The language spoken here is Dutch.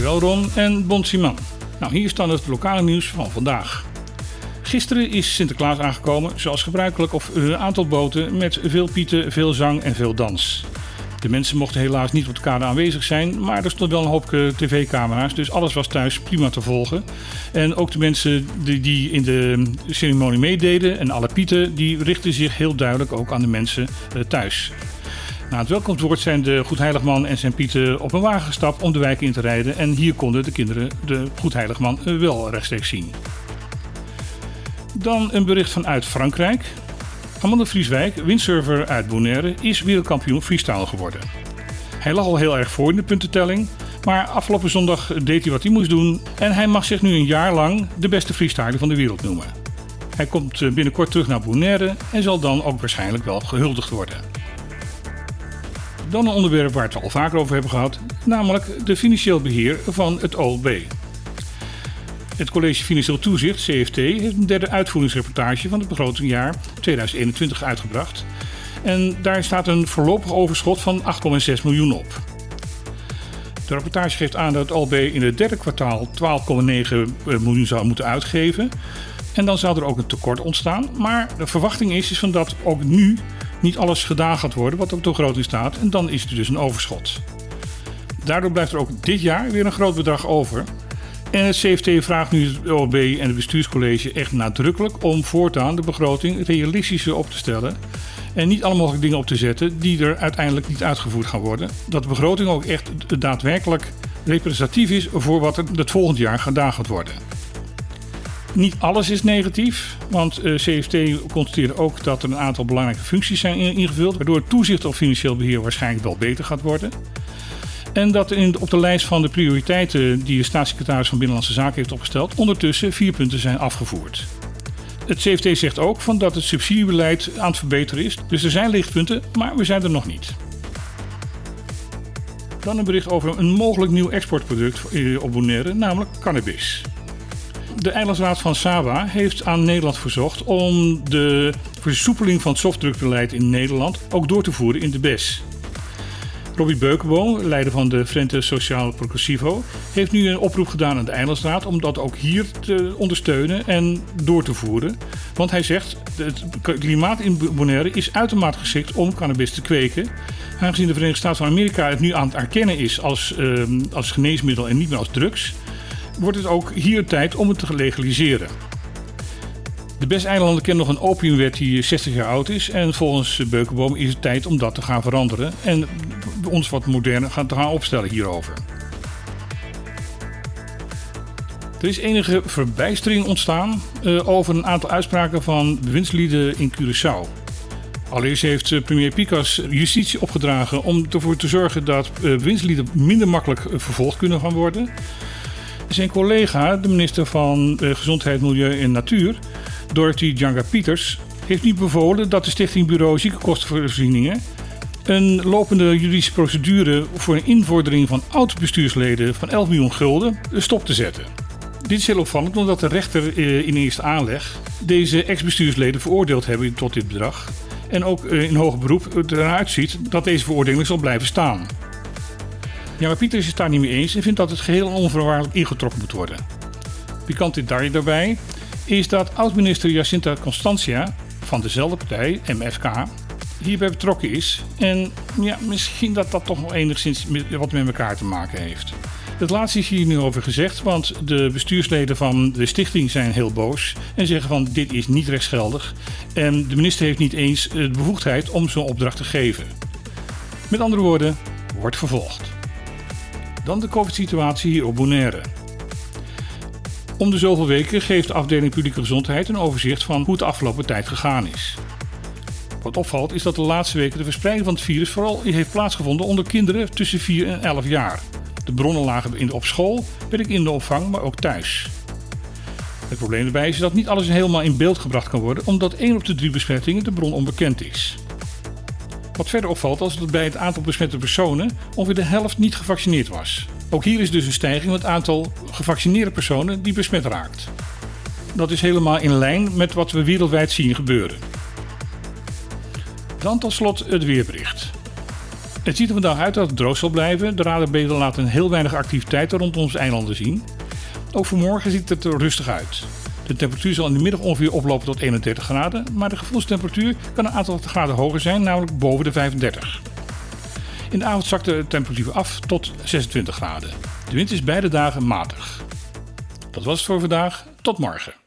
Dankjewel Ron en Bon Simon. Nou, hier staat het lokale nieuws van vandaag. Gisteren is Sinterklaas aangekomen, zoals gebruikelijk, op een aantal boten met veel pieten, veel zang en veel dans. De mensen mochten helaas niet op de kade aanwezig zijn, maar er stond wel een hoop eh, tv-camera's, dus alles was thuis prima te volgen. En ook de mensen die, die in de ceremonie meededen en alle pieten, die richtten zich heel duidelijk ook aan de mensen eh, thuis. Na het welkomstwoord zijn de Goedheiligman en zijn pieten op een wagen gestapt om de wijk in te rijden. En hier konden de kinderen de Goedheiligman wel rechtstreeks zien. Dan een bericht vanuit Frankrijk. Amanda Vrieswijk, windsurfer uit Bonaire, is wereldkampioen freestyle geworden. Hij lag al heel erg voor in de puntentelling, maar afgelopen zondag deed hij wat hij moest doen en hij mag zich nu een jaar lang de beste freestyler van de wereld noemen. Hij komt eh, binnenkort terug naar Bonaire en zal dan ook waarschijnlijk wel gehuldigd worden. Dan een onderwerp waar we het al vaker over hebben gehad, namelijk de financieel beheer van het OLB. Het College Financieel Toezicht, CFT, heeft een derde uitvoeringsreportage van het begrotingjaar 2021 uitgebracht. En daar staat een voorlopig overschot van 8,6 miljoen op. De rapportage geeft aan dat het OLB in het derde kwartaal 12,9 miljoen zou moeten uitgeven. En dan zou er ook een tekort ontstaan. Maar de verwachting is, is van dat ook nu niet alles gedaan gaat worden wat op de begroting staat. En dan is er dus een overschot. Daardoor blijft er ook dit jaar weer een groot bedrag over. En het CFT vraagt nu het OLB en het bestuurscollege echt nadrukkelijk om voortaan de begroting realistischer op te stellen. En niet alle mogelijke dingen op te zetten die er uiteindelijk niet uitgevoerd gaan worden. Dat de begroting ook echt daadwerkelijk representatief is voor wat er het volgend jaar gedaan gaat worden. Niet alles is negatief, want eh, CFT constateert ook dat er een aantal belangrijke functies zijn ingevuld, waardoor het toezicht op financieel beheer waarschijnlijk wel beter gaat worden. En dat in, op de lijst van de prioriteiten die de staatssecretaris van Binnenlandse Zaken heeft opgesteld, ondertussen vier punten zijn afgevoerd. Het CFT zegt ook van dat het subsidiebeleid aan het verbeteren is. Dus er zijn lichtpunten, maar we zijn er nog niet. Dan een bericht over een mogelijk nieuw exportproduct op Bonaire, namelijk cannabis. De eilandsraad van Saba heeft aan Nederland verzocht om de versoepeling van het softdrukbeleid in Nederland ook door te voeren in de BES. Robbie Beukenboom, leider van de Frente Sociaal Progressivo, heeft nu een oproep gedaan aan de Eilandsraad om dat ook hier te ondersteunen en door te voeren. Want hij zegt, het klimaat in Bonaire is uitermate geschikt om cannabis te kweken. Aangezien de Verenigde Staten van Amerika het nu aan het erkennen is als, uh, als geneesmiddel en niet meer als drugs, wordt het ook hier tijd om het te legaliseren. De Bes-eilanden kennen nog een opiumwet die 60 jaar oud is. En volgens Beukenboom is het tijd om dat te gaan veranderen. En ons wat moderner gaan, gaan opstellen hierover. Er is enige verbijstering ontstaan uh, over een aantal uitspraken van bewindslieden in Curaçao. Allereerst heeft premier Picas justitie opgedragen om ervoor te zorgen dat bewindslieden minder makkelijk vervolgd kunnen gaan worden. Zijn collega, de minister van uh, Gezondheid, Milieu en Natuur, Dorothy Djanga Pieters, heeft nu bevolen dat de Stichting Bureau Ziekenkostenvoorzieningen een lopende juridische procedure voor een invordering van oud-bestuursleden van 11 miljoen gulden stop te zetten. Dit is heel opvallend omdat de rechter eh, in eerste aanleg deze ex-bestuursleden veroordeeld hebben tot dit bedrag. En ook eh, in hoger beroep eruit ziet dat deze veroordeling zal blijven staan. Ja, maar Pieters is het daar niet mee eens en vindt dat het geheel onvoorwaardelijk ingetrokken moet worden. Pikant detail daarbij is dat oud-minister Jacinta Constantia van dezelfde partij, MFK, hierbij betrokken is. En ja, misschien dat dat toch nog enigszins wat met elkaar te maken heeft. Het laatste is hier nu over gezegd, want de bestuursleden van de stichting zijn heel boos en zeggen van dit is niet rechtsgeldig. En de minister heeft niet eens de bevoegdheid om zo'n opdracht te geven. Met andere woorden, wordt vervolgd. Dan de COVID-situatie hier op Bonaire. Om de zoveel weken geeft de afdeling publieke gezondheid een overzicht van hoe het de afgelopen tijd gegaan is. Wat opvalt is dat de laatste weken de verspreiding van het virus vooral heeft plaatsgevonden onder kinderen tussen 4 en 11 jaar. De bronnen lagen op school, werk in de opvang, maar ook thuis. Het probleem daarbij is dat niet alles helemaal in beeld gebracht kan worden, omdat 1 op de 3 besmettingen de bron onbekend is. Wat verder opvalt is dat bij het aantal besmette personen ongeveer de helft niet gevaccineerd was. Ook hier is dus een stijging van het aantal gevaccineerde personen die besmet raakt. Dat is helemaal in lijn met wat we wereldwijd zien gebeuren. Dan tot slot het weerbericht. Het ziet er vandaag uit dat het droog zal blijven. De radarbeelden laten heel weinig activiteit rond onze eilanden zien. Ook voor morgen ziet het er rustig uit. De temperatuur zal in de middag ongeveer oplopen tot 31 graden, maar de gevoelstemperatuur kan een aantal graden hoger zijn, namelijk boven de 35. In de avond zakt de temperatuur af tot 26 graden. De wind is beide dagen matig. Dat was het voor vandaag. Tot morgen.